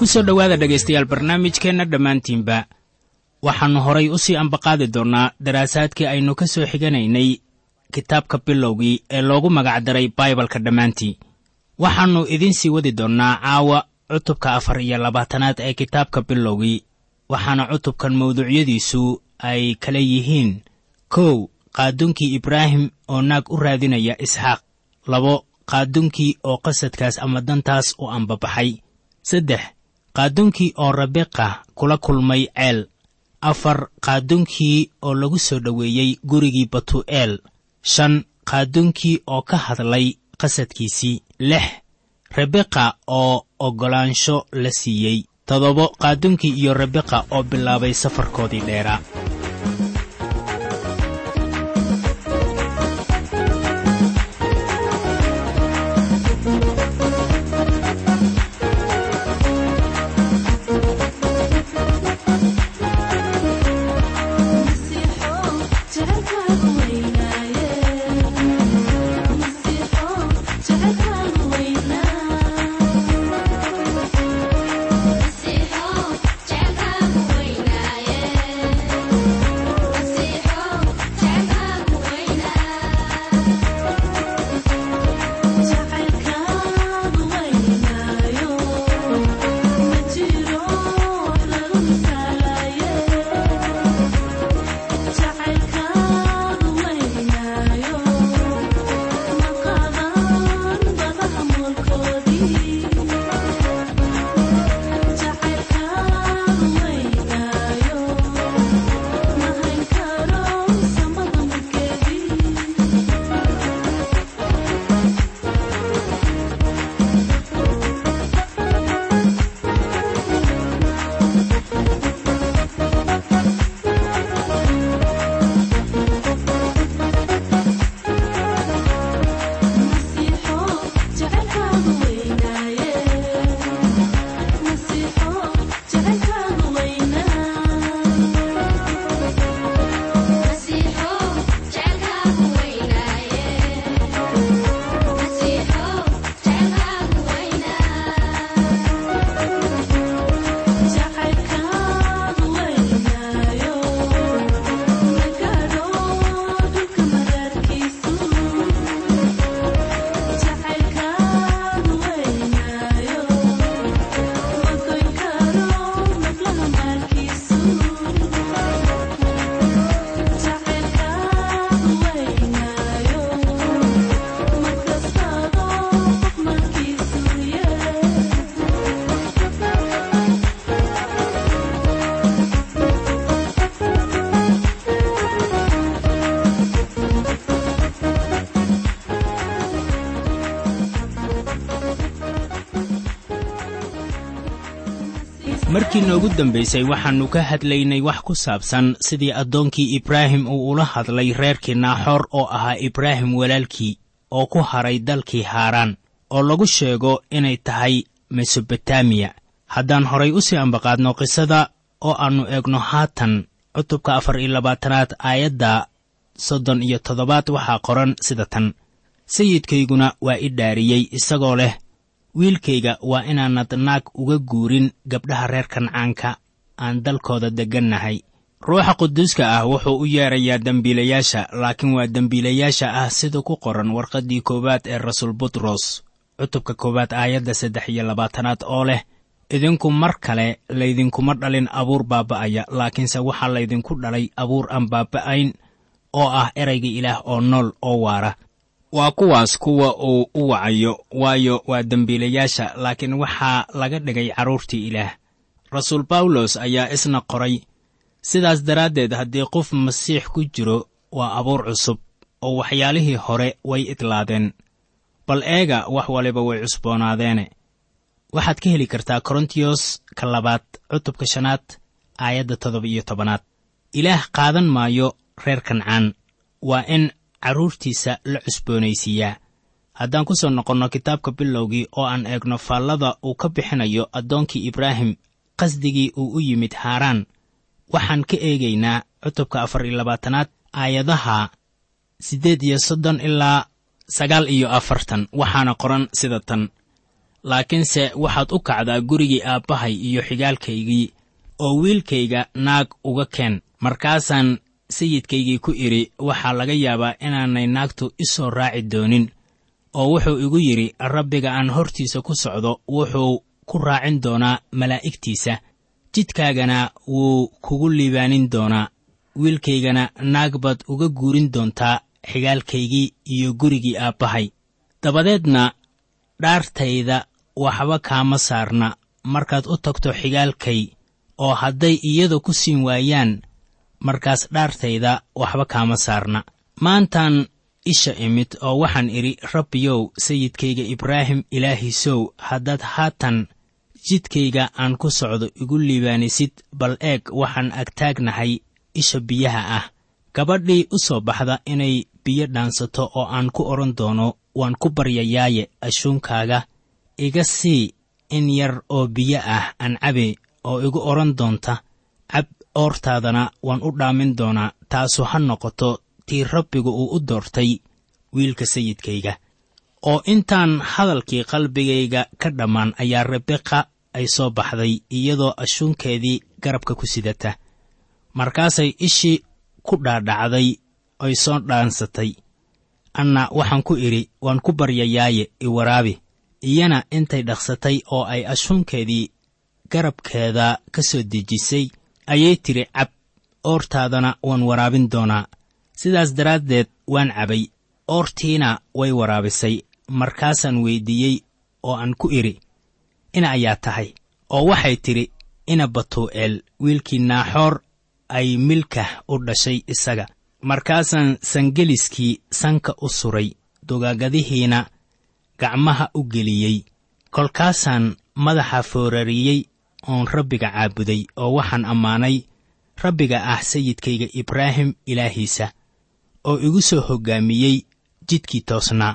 ku soo dhowaada dhegaystayaal barnaamijkeenna dhammaantiinba. Waxaannu horay u sii ambaqaadi doonnaa daraasaadkii aynu ka soo xiganaynay kitaabka bilowgii ee loogu magacdaray baibalka dhammaantii waxaannu idiin sii wadi doonnaa caawa cutubka afar iyo labaatanaad ee kitaabka bilowgii waxaana cutubkan mawduucyadiisu ay kala yihiin kow qaadunkii ibraahim oo naag u raadinaya isxaaq labo qaadunkii oo qasadkaas ama dantaas u ambabaxay saddex qaadunkii oo rabeqa kula kulmay ceel afar qaadunkii oo lagu soo dhoweeyey gurigii batu'eel shan qaadunkii oo ka hadlay qasadkiisii lix. Rebeqa oo oggolaansho la siiyey toddobo qaadunkii iyo rebeqa oo bilaabay safarkoodii dheeraa markii noogu dambaysay waxaannu ka hadlaynay wax ku saabsan sidii addoonkii ibraahim uu ula hadlay reerkii naaxoor oo ahaa ibraahim walaalkii oo ku hadray dalkii haaraan oo lagu sheego inay tahay mesobotamiya haddaan horay u sii ambaqaadno qisada oo aannu eegno haatan cutubka afar iyo labaatanaad aayadda soddon iyo toddobaad waxaa qoran sida tan. Sayidkayguna waa i dhaariyey isagoo leh wiilkayga waa inaanad naag uga guurin gabdhaha reer kancaanka aan dalkooda deggannahay ruuxa quduuska ah wuxuu u yeedrayaa dembiilayaasha laakiin waa dembiilayaasha ah sida ku qoran warqaddii koowaad ee rasuul butros. Cutubka koowaad aayadda saddex iyo labaatanaad oo leh idinku mar kale laydinkuma dhalin abuur baaba'aya laakiinse waxaa laydinku dhalay abuur aan baaba'ayn oo ah erayga ilaah oo nool oo waara waa kuwaas kuwa uu u wacayo waayo waa dembiilayaasha laakiin waxaa laga dhigay carruurtii ilaah. Rasuul bawlos ayaa isna qoray sidaas daraaddeed haddii qof masiix ku jiro waa abuur cusub oo waxyaalihii hore way idlaadeen. Bal eega wax waliba way cusboonaadeene waxaad ka heli kartaa korontiyos ka labaad cutubka shanaad aayadda toddoba iyo tobanaad. Ilaah qaadan maayo reer kancaan. Waa in carruurtiisa la cusboonaysiiyaa haddaan ku soo noqonno kitaabka bilowgii oo aan eegno faallada uu ka bixinayo addoonkii ibraahim qasdigii uu u yimid haaraan waxaan ka eegaynaa cutubka afar iyo labaatanaad aayadaha siddeed iyo soddon ilaa sagaal iyo afartan waxaana qoran sida tan. Laakiinse waxaad u kacdaa gurigii aabbahay iyo xigaalkaygii oo wiilkayga naag uga keen. Markaasaan sayidkaygii ku idhi waxaa laga yaabaa inaanay naagtu i soo raaci doonin. Oo wuxuu igu yidhi rabbiga aan hortiisa ku socdo wuxuu ku raacin doonaa malaa'igtiisa. Jidkaagana wuu kugu liibaanin doonaa. Wiilkaygana naag baad uga guurin doontaa xigaalkaygii iyo gurigii aabbahay. Dabadeedna dhaartayda waxba kaama saarna. Markaad u tagto xigaalkay oo hadday iyada ku siin waayaan markaas dhaartayda waxba kaama saarna. Maantaan isha imid oo waxaan idhi rabbiyow sayidkayga ibraahim ilaahiisow haddaad haatan jidkayga aan ku socdo igu liibaanisid bal eeg waxaan agtaagnahay isha biyaha ah. Gabadhii u soo baxda inay biyo dhaansato oo aan ku odhan doono waan ku baryayaaye ashuunkaaga. Iga sii in yar oo biyo ah aan cabe oo igu odhan doonta cab oortaadana waan u dhaamin doonaa taasu ha noqoto tii rabbigu uu u doortay wiilka sayidkayga. Oo intaan hadalkii qalbigayga ka dhammaan ayaa rebeqa ay soo baxday iyadoo ashuunkeedii garabka ku sidata. Markaasay ishii ku dhaadhacday oy soo dhaansatay. Anna waxaan ku idhi waan ku baryayaaye iwaraabi iyana intay dhaqsatay oo ay ashuunkeedii garabkeeda ka soo dejisay ayay tidhi cab oortaadana waan waraabin doonaa. Sidaas daraaddeed waan cabay oortiina way waraabisay. Markaasaan weyddiiyey oo aan ku idhi ina ayaa tahay? Oo waxay tidhi ina batuu'eel wiilkii naaxoor ay milkah u dhashay isaga. Markaasaan sangeliskii sanka u suray dugaagadihiina gacmaha u geliyey. Kolkaasaan madaxa foorariyey oon rabbiga caabuday oo waxaan ammaanay rabbiga ah sayidkayga ibraahim ilaahiisa oo igu soo hoggaamiyey jidkii toosnaa.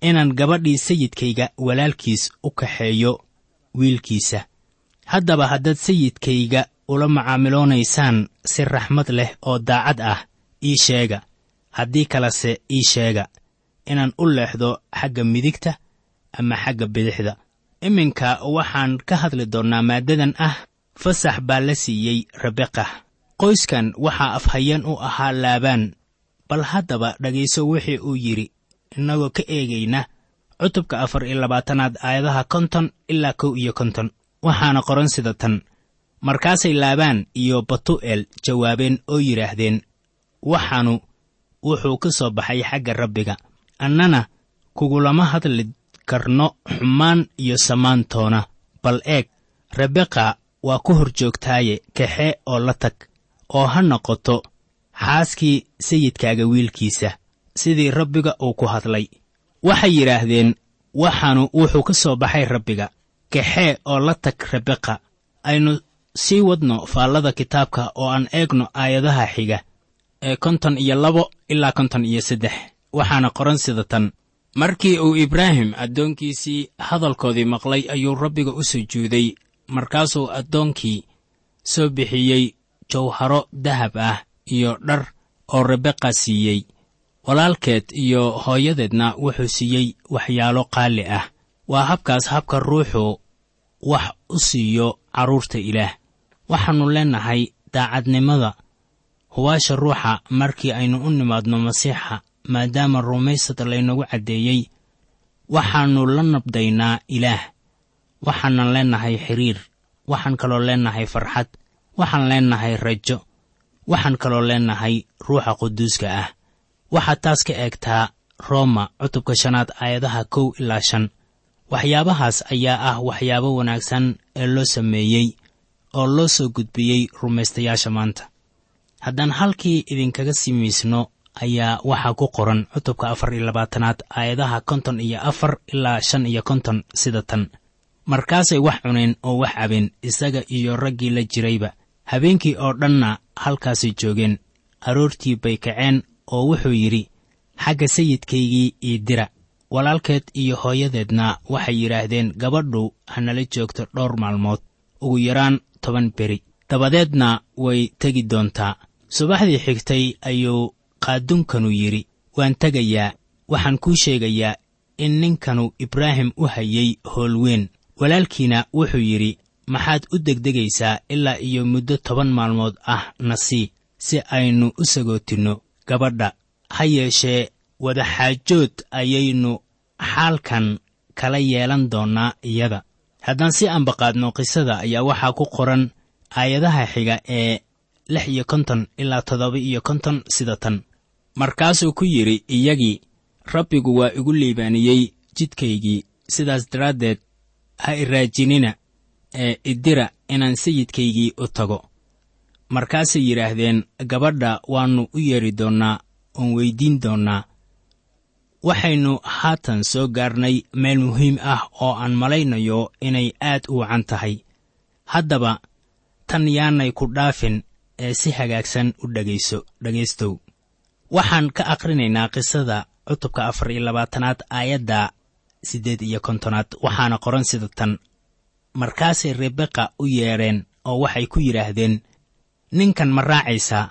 Inaan gabadhii sayidkayga walaalkiis u kaxeeyo wiilkiisa. Haddaba haddaad sayidkayga ula macaamiloonaysaan si raxmad leh oo daacad ah ii sheega. Haddii kalese ii sheega. Inaan u leexdo xagga midigta ama xagga bidixda iminka waxaan ka hadli doonnaa maaddadan ah. Fasax baa la siiyey rebeqa qoyskan waxaa afhayeen u ahaa laabaan. Bal haddaba dhegayso wixii uu yidhi innagoo ka eegayna cutubka afar iyo labaatanaad aayadaha konton ilaa kow iyo konton. Waxaana qoran sida tan markaasay laabaan iyo batu'el jawaabeen oo yidhaahdeen. Waxaanu wuxuu ka soo baxay xagga rabbiga. Annana kugulama hadli karno xumaan iyo samaantoona. Bal eeg rebeqa waa ku hor joogtaaye kaxe oo la tag oo ha noqoto xaaskii sayidkaaga wiilkiisa. Sidii rabbiga uu ku hadlay. Waxay yidhaahdeen waxaanu wuxuu ka soo baxay rabbiga. Kaxee oo la tag rebeqa aynu sii wadno faallada kitaabka oo aan eegno aayadaha xiga ee konton iyo labo ilaa konton iyo saddex. Waxaana qoran sida tan markii uu ibraahim addoonkiisii hadalkoodii maqlay ayuu rabbiga u sujuuday markaasuu addoonkii soo bixiyey jawharo dahab ah iyo dhar oo rebeqa siiyey. Walaalkeed iyo hooyadeedna wuxuu siiyey waxyaalo qaali ah. Waa habkaas habka ruuxu wax u siiyo carruurta ilaah. Waxaannu leennahay daacadnimada hubaasha ruuxa markii aynu u nimaadno masiixa maadaama rumaysad laynagu caddeeyey waxaannu la nabdaynaa ilaah waxaanan leennahay xidriir waxaan kaloo leennahay farxad waxaan leennahay rajo waxaan kaloo leennahay ruuxa quduuska ah. Waxaad taas ka eegtaa rooma cutubka shanaad aayadaha kow ilaa shan. Waxyaabahaas ayaa ah waxyaabo wanaagsan ee loo sameeyey oo loo soo gudbiyey rumaystayaasha maanta. Haddaan halkii idinkaga simiisno ayaa waxaa ku qoran cutubka afar iyo labaatanaad aayadaha konton iyo afar ilaa shan iyo konton sida tan. Markaasay wax cuneen oo wax cabeen isaga iyo raggii la jirayba. Habeenkii oo dhanna halkaasay joogeen. Aroortii bay kaceen oo wuxuu yidhi xagga sayidkaygii ii dira. Walaalkeed iyo hooyadeedna waxay yidhaahdeen gabadhu hanala joogto dhowr maalmood. Ugu yaraan toban beri. Dabadeedna way tegi doontaa. Subaxdii xigtay ayuu qaadunkanu yidhi waan tegayaa waxaan kuu sheegayaa in ninkanu ibraahim u hayay hool weyn. Walaalkiina wuxuu yidhi maxaad u degdegaysaa ilaa iyo muddo toban maalmood ah na sii si aynu u sagootinno gabadha. Ha yeeshee wadaxaajood ayaynu xaalkan kala yeelan doonnaa iyada haddaan si ambaqaadno qisada ayaa waxaa ku qoran aayadaha xiga ee lix iyo konton ilaa toddoba iyo konton sida tan markaasuu ku yidhi iyagii rabbigu waa igu liibaaniyey jidkaygii. Sidaas daraaddeed ha iraajinina ee idira inaan sayidkaygii u tago. Markaasay yidhaahdeen gabadha waannu u yeedhi doonnaa oon weyddiin doonnaa. Waxaynu haatan soo gaarnay meel muhiim ah oo aan malaynayo inay aad u wacan tahay. Haddaba tan yaanay ku dhaafin ee si hagaagsan u dhegayso dhegaystow waxaan ka akhrinaynaa qisada cutubka afar iyo labaatanaad aayadda siddeed iyo kontonaad waxaana qoran sida tan. Markaasay rebeqa u yeedheen oo waxay ku yidhaahdeen ninkan ma raacaysaa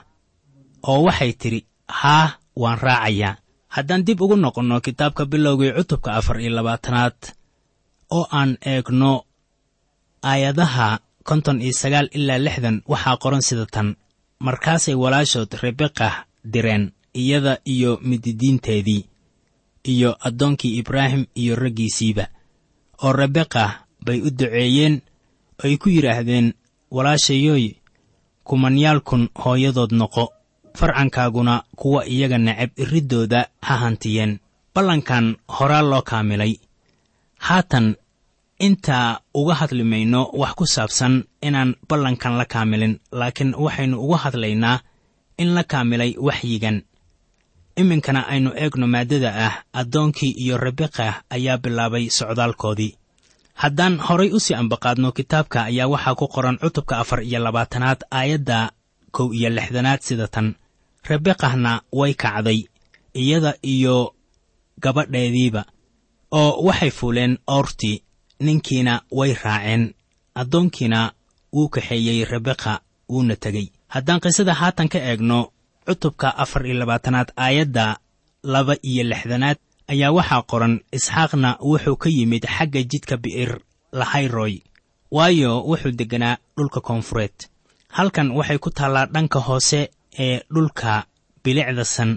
oo waxay tidhi haa waan raacayaa. Haddaan dib ugu noqonno kitaabka bilowgii cutubka afar iyo labaatanaad oo aan eegno aayadaha konton iyo sagaal ilaa lixdan waxaa qoran sida tan. Markaasay walaashood rebeqa direen iyada iyo mididiinteedii iyo addoonkii ibraahim iyo raggiisiiba oo rebeqa bay u duceeyeen ay ku yidhaahdeen walaashayooy kumanyaalkun hooyadood noqo farcankaaguna kuwa iyaga necab iriddooda ha hantiyeen. Ballankan horaa loo kaamilay. Haatan intaa uga hadli mayno wax ku saabsan inaan ballankan la kaamilin laakiin waxaynu uga hadlaynaa in la kaamilay waxyigan iminkana aynu eegno maaddada ah addoonkii iyo rebeqa ayaa bilaabay socdaalkoodii. Haddaan horay u sii ambaqaadno kitaabka ayaa waxaa ku qoran cutubka afar iyo labaatanaad aayadda kow iyo lixdanaad sida tan. Rebeqahna way kacday iyada iyo gabadheediiba oo waxay fuuleen oortii ninkiina way raaceen addoonkiina wuu kaxeeyey rebeqa wuuna tegey haddaan qisada haatan ka eegno cutubka afar iyo labaatanaad aayadda laba iyo lixdanaad ayaa waxaa qoran isxaaqna wuxuu ka yimid xagga jidka bi'ir lahayroy waayo wuxuu degganaa dhulka koonfureed. Halkan waxay ku taallaa dhanka hoose ee dhulka bilicda san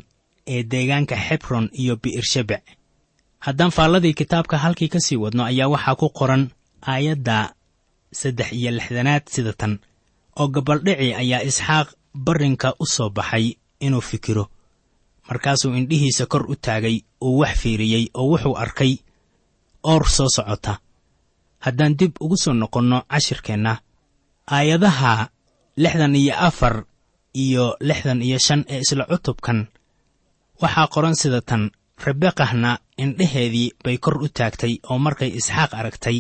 ee deegaanka xebron iyo bi'ir-shebec haddaan faalladii kitaabka halkii ka sii wadno ayaa waxaa ku qoran aayadda saddex iyo lixdanaad sida tan oo gabaldhici ayaa isxaaq barrinka u soo baxay inuu fikiro. Markaasuu indhihiisa kor u taagay uu wax fiiriyey oo wuxuu arkay oor soo socota. Haddaan dib ugu soo noqonno cashirkeenna aayadaha lixdan iyo afar iyo lixdan iyo shan ee isla cutubkan waxaa qoran sida tan rebeqahna indhaheedii bay kor u taagtay oo markay isxaaq aragtay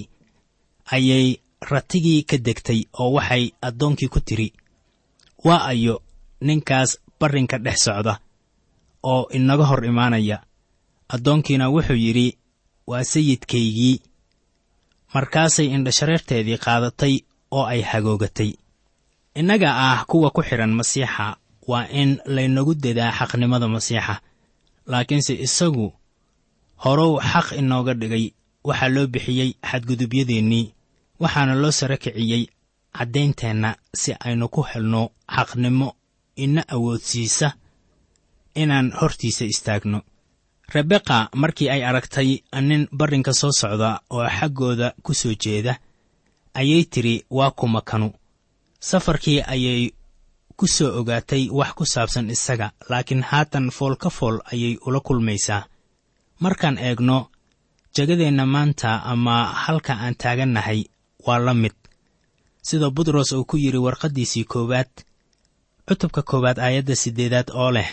ayay ratigii ka degtay oo waxay addoonkii ku tidhi waa ayo ninkaas barrinka dhex socda oo inaga hor imaanaya. Addoonkiina wuxuu yidhi waa sayidkaygii. Markaasay indhashareerteedii qaadatay oo ay hagoogatay. Innaga ah kuwa ku xidhan masiixa waa in laynagu dadaa xaqnimada masiixa. Laakiinse isagu horow xaq inooga dhigay. Waxaa loo bixiyey xadgudubyadeenii waxaana loo sara kiciyey caddaynteenna si aynu ku helno xaqnimo ina awoodsiisa inaan hortiisa istaagno. Rebeqa markii ay aragtay nin barrinka soo socda oo xaggooda ku soo jeeda ayay tidhi waa kuma kanu safarkii ayay ku soo ogaatay wax ku saabsan isaga laakiin haatan fool ka fool ayay ula kulmaysaa. Markaan eegno jegadeenna maanta ama halka aan taagannahay waa la mid sida butros uu ku yidhi warqaddiisii koowaad cutubka koowaad aayadda siddeedaad oo leh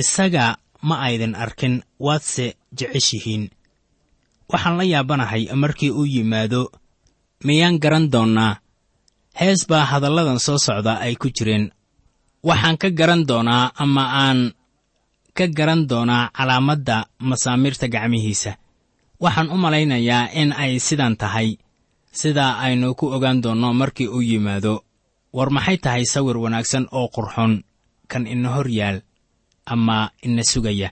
isaga ma aydin arkin waadse jeceshihiin. Waxaan la yaabanahay markii uu yimaado miyaan garan doonnaa? Hees baa hadalladan soo socda ay ku jireen. Waxaan ka garan doonaa ama aan ka garan doonaa calaamadda masaamirta gacmihiisa. Waxaan u malaynayaa in ay sidan tahay sidaa aynu ku ogaan doonno markii uu yimaado. War maxay tahay sawir wanaagsan oo qurxoon? Kan ina hor yaal ama ina sugaya?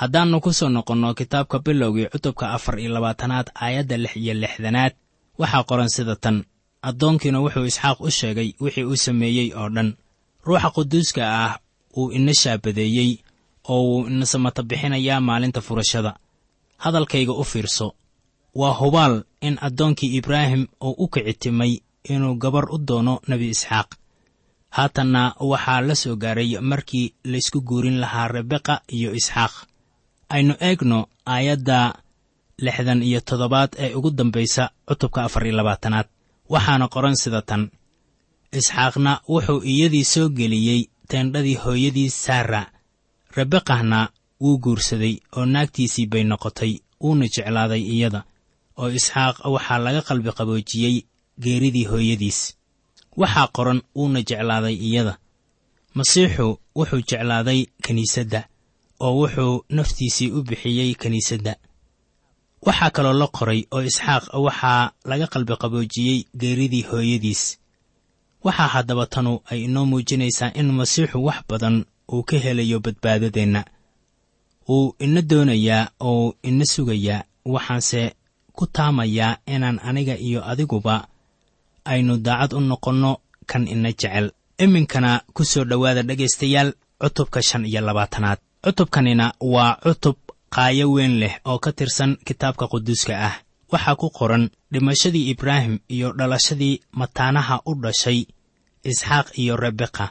Haddaannu ku soo noqonno kitaabka bilowgii cutubka afar iyo labaatanaad aayadda lix iyo lixdanaad waxaa qoran sida tan. Addoonkiina wuxuu isxaaq u sheegay wixii uu sameeyey oo dhan. Ruuxa quduuska ah wuu ina shaabadeeyey oo wuu ina samata bixinayaa maalinta furashada. Hadalkayga u fiirso waa hubaal in addoonkii ibraahim uu u kicitimay inuu gabar u doono nebi isxaaq. Haatanna waxaa la soo gaaray markii laysku guurin lahaa rebeqa iyo isxaaq. Aynu eegno aayadda lixdan iyo toddobaad ee ugu dambaysa cutubka afar iyo labaatanaad. Waxaana qoran sida tan. Isxaaqna wuxuu iyadii soo geliyey teendhadii hooyadii saara. Rebeqahna wuu guursaday oo naagtiisii bay noqotay wuuna jeclaaday iyada oo isxaaq waxaa laga qalbi qaboojiyey geeridii hooyadiis. Waxaa qoran wuuna jeclaaday iyada. Masiixu wuxuu jeclaaday kiniisadda oo wuxuu naftiisii u bixiyey kiniisadda waxaa kaloo la qoray oo isxaaq waxaa laga qalbi qaboojiyey geeridii hooyadiis. Waxaa haddaba tanu ay inoo muujinaysaa in masiixu wax badan uu ka helayo badbaadadeenna. Wuu ina doonayaa oo ina sugayaa waxaanse ku taamayaa inaan aniga iyo adiguba aynu daacad u noqonno kan ina jecel. Iminkana ku soo dhowaada dhegaystayaal cutubka shan iyo labaatanaad. Cutubkanina waa cutub qaayo weyn leh oo ka tirsan kitaabka quduuska ah. Waxaa ku qoran dhimashadii ibraahim iyo dhalashadii mataanaha u dhashay isxaaq iyo rebeqa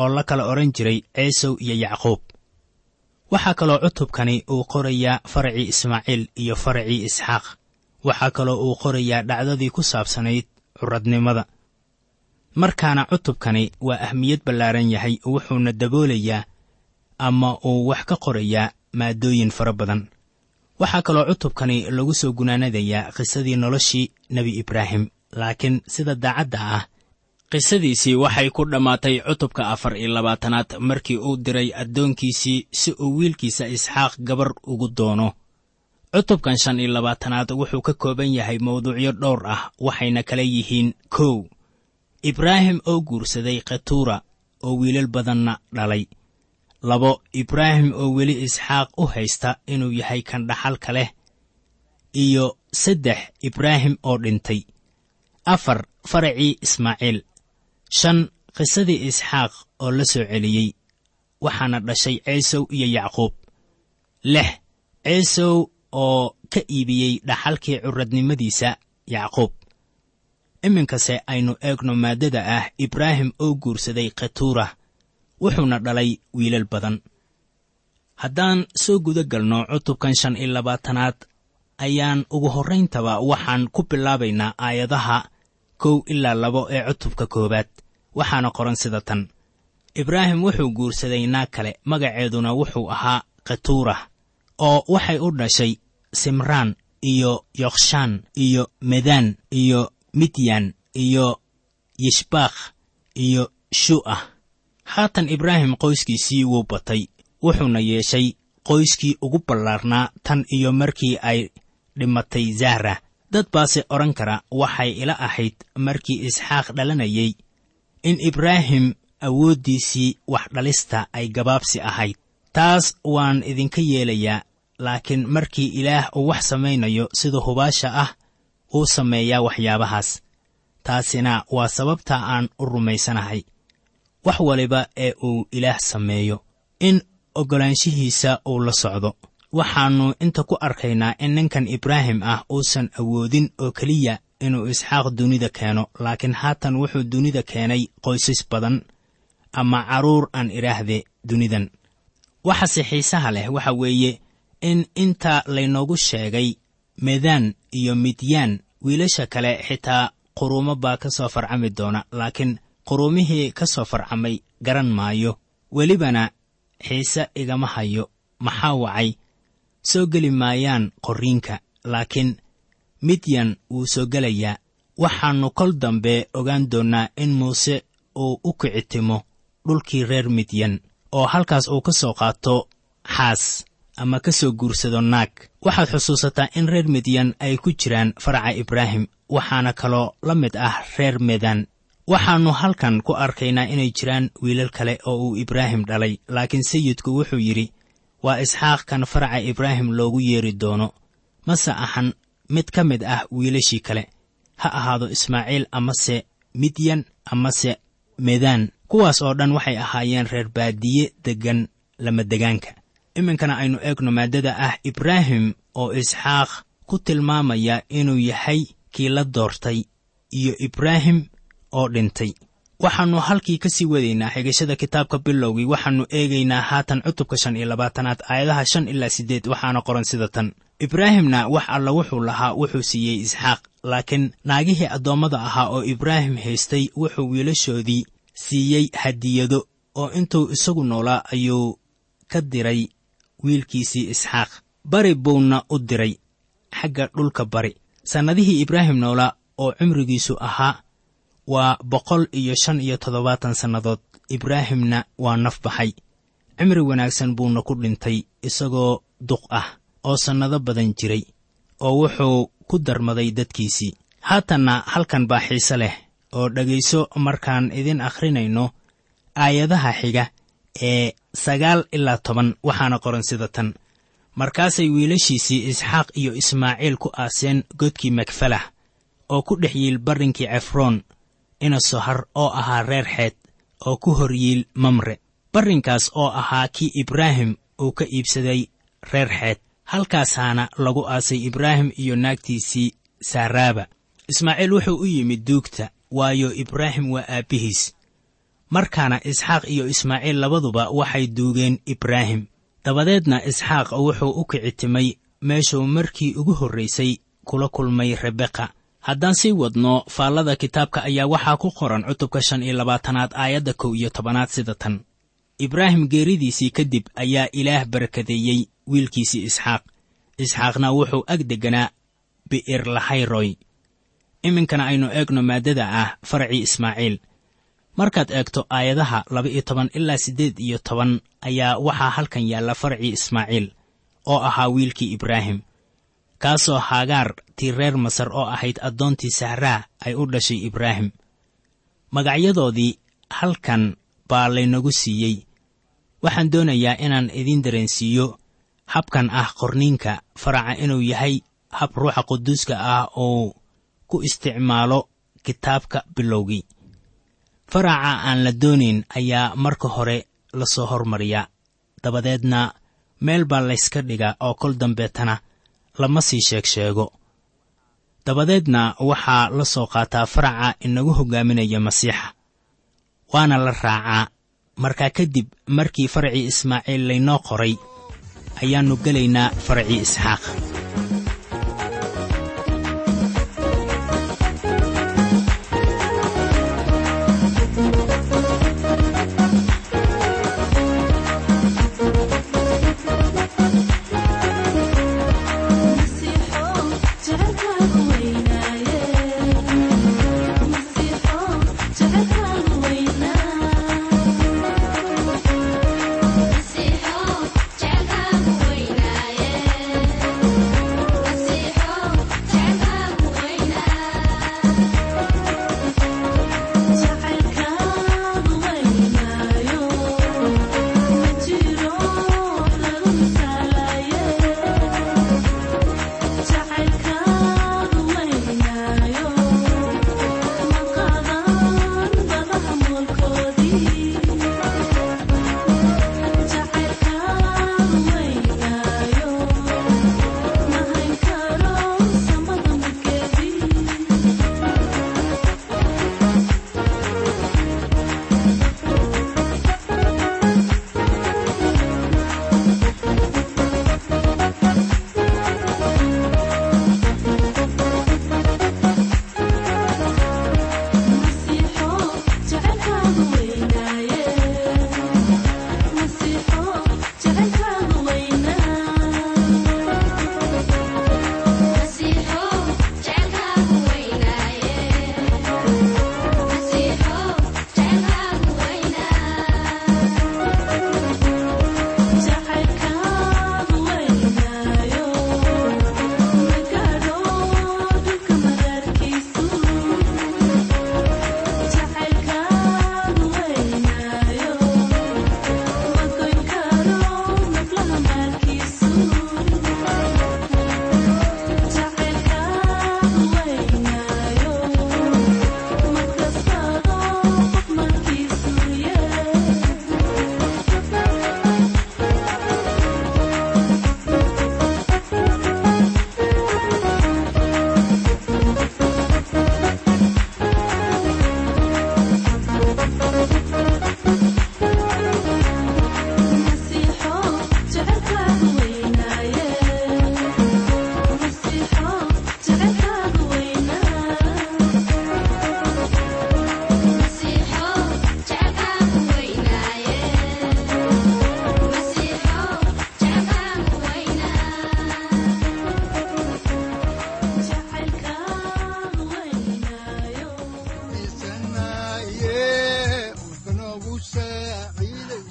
oo la kala odhan jiray ciisow iyo yacquub. Waxaa kaloo cutubkani uu qorayaa faracii ismaaciil iyo faracii isxaaq waxaa kaloo uu qorayaa dhacdadii ku saabsanayd curadnimada. Markaana cutubkani waa ahmiyad ballaaran yahay wuxuuna daboolayaa ama uu wax ka qorayaa maadooyin fara badan. Waxaa kaloo cutubkani lagu soo gunaanadayaa qisadii noloshii nebi ibraahim laakiin sida daacadda ah qisadiisii waxay ku dhammaatay cutubka afar iyo labaatanaad markii uu diray addoonkiisii si uu wiilkiisa isxaaq gabar ugu doono cutubkan shan iyo labaatanaad wuxuu ka kooban yahay mawduucyo dhowr ah waxayna kala yihiin kow ibraahim oo guursaday khatuura oo wiilal badanna dhalay. Labo ibraahim oo weli isxaaq u haysta inuu yahay kan dhaxalka leh. Iyo saddex ibraahim oo dhintay. Afar faracii ismaaciil. Shan qisadii isxaaq oo la soo celiyey waxaana dhashay ciisow iyo yacquub. Lix ciisow oo ka iibiyey dhaxalkii curadnimadiisa yacquub. Iminkase aynu eegno maaddada ah ibraahim oo guursaday khatuura wuxuuna dhalay wiilal badan. Haddaan soo guda galno cutubkan shan iyo labaatanaad ayaan ugu horrayntaba waxaan ku bilaabaynaa aayadaha kow ilaa labo ee cutubka koowaad. Waxaana qoran sida tan. Ibraahim wuxuu guursaday naag kale magaceeduna wuxuu ahaa khatuura oo waxay u dhashay simraan iyo yokshaan iyo medaan iyo midyan iyo yishbaakh iyo shu'ah. Haatan ibraahim qoyskiisii wuu batay wuxuuna yeeshay qoyskii ugu ballaarnaa tan iyo markii ay dhimatay zahra. Dad baase odhan kara waxay ila ahayd markii isxaaq dhalanayay in ibraahim awooddiisii wax dhalista ay gabaabsi ahayd. Taas waan idinka yeelayaa laakiin markii ilaah uu wax samaynayo sida hubaasha ah uu sameeyaa waxyaabahaas. Taasina waa sababta aan u rumaysanahay. Wax waliba ee uu ilaah sameeyo in oggolaanshihiisa uu la socdo. Waxaannu inta ku arkaynaa in ninkan ibraahim ah uusan awoodin oo keliya inuu isxaaq dunida keeno laakiin haatan wuxuu dunida keenay qoysas badan ama carruur aan idhaahde dunidan. Waxase xiisaha leh waxa weeye in inta laynoogu sheegay medaan iyo midyaan wiilasha kale xitaa quruumo baa ka soo farcami doona laakiin quruumihii ka soo farcamay garan maayo. Welibana xiise igama hayo maxaa wacay? Soo geli maayaan qorriinka laakiin midyan wuu soo gelayaa. Waxaannu kol dambe ogaan doonnaa in muuse uu u kicitimo dhulkii reer midyan oo halkaas uu ka soo qaato xaas ama ka soo guursado naag. Waxaad xusuusataa in reer midyan ay ku jiraan faraca ibraahim waxaana kaloo la mid ah reer medan waxaannu halkan ku arkaynaa inay jiraan wiilal kale oo uu ibraahim dhalay laakiin sayidku wuxuu yidhi waa isxaaq kan faraca ibraahim loogu yeeri doono. Mase ahan mid ka mid ah wiilashii kale. Ha ahaado ismaaciil amase midyan amase medaan kuwaas oo dhan waxay ahaayeen reer baadiye deggan lamadegaanka iminkana aynu eegno maaddada ah ibraahim oo isxaaq ku tilmaamaya inuu yahay kii la doortay iyo ibraahim oo dhintay. Waxaannu halkii ka sii wadaynaa xigashada kitaabka bilowgii waxaannu eegaynaa haatan cutubka shan iyo labaatanaad aayadaha shan ilaa siddeed waxaana qoran sida tan. Ibraahimna wax alla wuxuu lahaa wuxuu siiyey isxaaq laakiin naagihii addoommada ahaa oo ibraahim haystay wuxuu wiilashoodii siiyey hadiyado oo intuu isagu noolaa ayuu ka diray wiilkiisii isxaaq. Bari buuna u diray xagga dhulka bari. Sannadihii ibraahim noolaa oo cimrigiisu ahaa waa boqol iyo shan iyo toddobaatan sannadood. Ibraahimna waa naf baxay. Cimri wanaagsan buuna ku dhintay isagoo duq ah oo sannado badan jiray oo wuxuu ku darmaday dadkiisii. Haatanna halkan baa xiise leh oo dhegayso markaan idin akhrinayno aayadaha xiga ee sagaal ilaa toban waxaana qoran sida tan. Markaasay wiilashiisii isxaaq iyo ismaaciil ku aaseen godkii makfalah oo ku dhex yiil barrinkii cefroon ina sohar oo ahaa reer xeed oo ku hor yiil mamre. Barrinkaas oo ahaa kii ibraahim uu ka iibsaday reer xeed. Halkaasaana lagu aasay ibraahim iyo naagtiisii saaraaba. Ismaaciil wuxuu u yimid duugta waayo ibraahim waa aabbihiis markaana isxaaq iyo ismaaciil labaduba waxay duugeen ibraahim. dabadeedna isxaaq wuxuu u kicitimay meeshuu markii ugu horraysay kula kulmay rebeqa haddaan sii wadno faallada kitaabka ayaa waxaa ku qoran cutubka shan iyo labaatanaad aayadda kow iyo tobanaad sida tan. ibraahim geeridiisii kadib ayaa ilaah barakadeeyey wiilkiisii isxaaq. isxaaqna wuxuu ag degganaa bi'ir lahayroy iminkana aynu eegno maaddada ah faracii ismaaciil markaad eegto aayadaha laba-iyo toban ilaa siddeed iyo toban ayaa waxaa halkan yaalla faracii ismaaciil oo ahaa wiilkii ibraahim. Kaasoo haagaar tii reer masar oo ahayd addoontii sahraa ay u dhashay ibraahim. Magacyadoodii halkan baa laynagu siiyey. Waxaan doonayaa inaan idiin dareensiiyo habkan ah qorniinka faraca inuu yahay hab ruuxa quduuska ah oo ku isticmaalo kitaabka bilowgii faraca aan la doonayn ayaa marka hore la soo hormariyaa. Dabadeedna meel baa layska dhigaa oo kol dambeetana lama sii sheeg sheego. Dabadeedna waxaa la soo qaataa faraca inagu hoggaaminaya masiixa. Waana la raacaa. Markaa kadib markii faracii ismaaciil laynoo qoray ayaannu gelaynaa faracii isxaaq